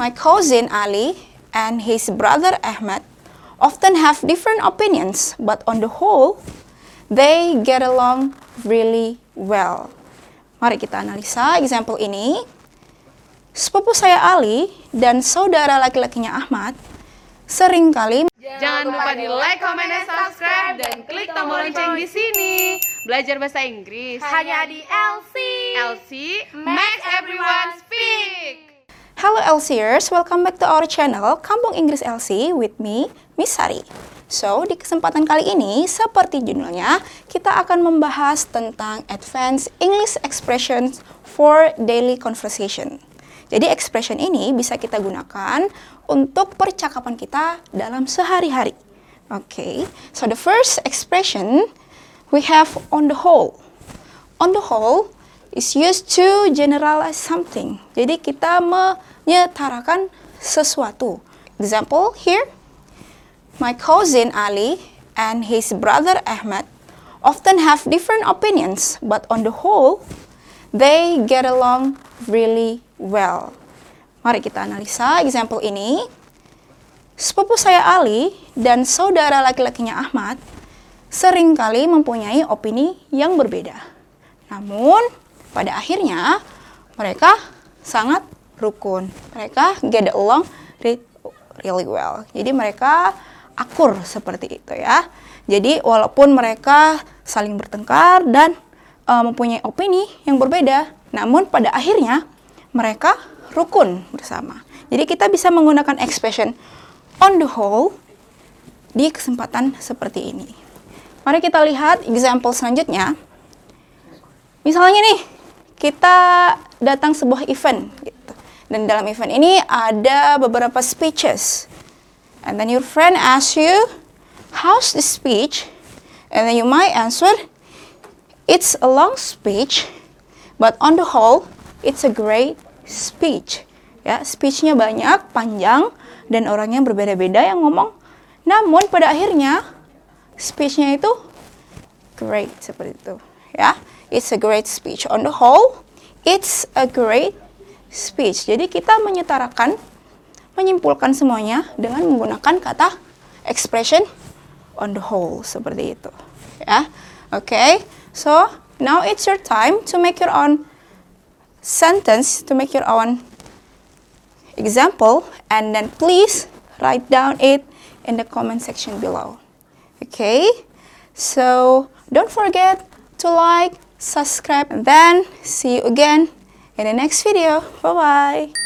My cousin Ali and his brother Ahmed often have different opinions, but on the whole, they get along really well. Mari kita analisa example ini. Sepupu saya Ali dan saudara laki-lakinya Ahmad sering kali Jangan lupa di like, comment, dan subscribe dan klik tombol lonceng di sini. Belajar bahasa Inggris hanya di LC. LC makes everyone speak. LCers, welcome back to our channel Kampung Inggris LC with me, Miss Sari. So, di kesempatan kali ini, seperti judulnya, kita akan membahas tentang Advanced English Expressions for Daily Conversation. Jadi, expression ini bisa kita gunakan untuk percakapan kita dalam sehari-hari. Oke, okay. so the first expression we have on the whole. On the whole is used to generalize something. Jadi kita menyetarakan sesuatu. Example here, my cousin Ali and his brother Ahmed often have different opinions, but on the whole, they get along really well. Mari kita analisa example ini. Sepupu saya Ali dan saudara laki-lakinya Ahmad sering kali mempunyai opini yang berbeda. Namun, pada akhirnya mereka sangat rukun. Mereka get along really well. Jadi mereka akur seperti itu ya. Jadi walaupun mereka saling bertengkar dan uh, mempunyai opini yang berbeda, namun pada akhirnya mereka rukun bersama. Jadi kita bisa menggunakan expression on the whole di kesempatan seperti ini. Mari kita lihat example selanjutnya. Misalnya nih, kita datang sebuah event gitu. Dan dalam event ini ada beberapa speeches. And then your friend asks you, how's the speech? And then you might answer, it's a long speech, but on the whole, it's a great speech. Ya, speechnya banyak, panjang, dan orangnya berbeda-beda yang ngomong. Namun pada akhirnya speechnya itu great seperti itu. Ya, it's a great speech. On the whole, it's a great speech. Jadi kita menyetarakan, menyimpulkan semuanya dengan menggunakan kata expression on the whole seperti itu. Ya, oke. Okay. So now it's your time to make your own sentence, to make your own example, and then please write down it in the comment section below. Okay, so don't forget to like, subscribe, and then see you again in the next video. Bye bye.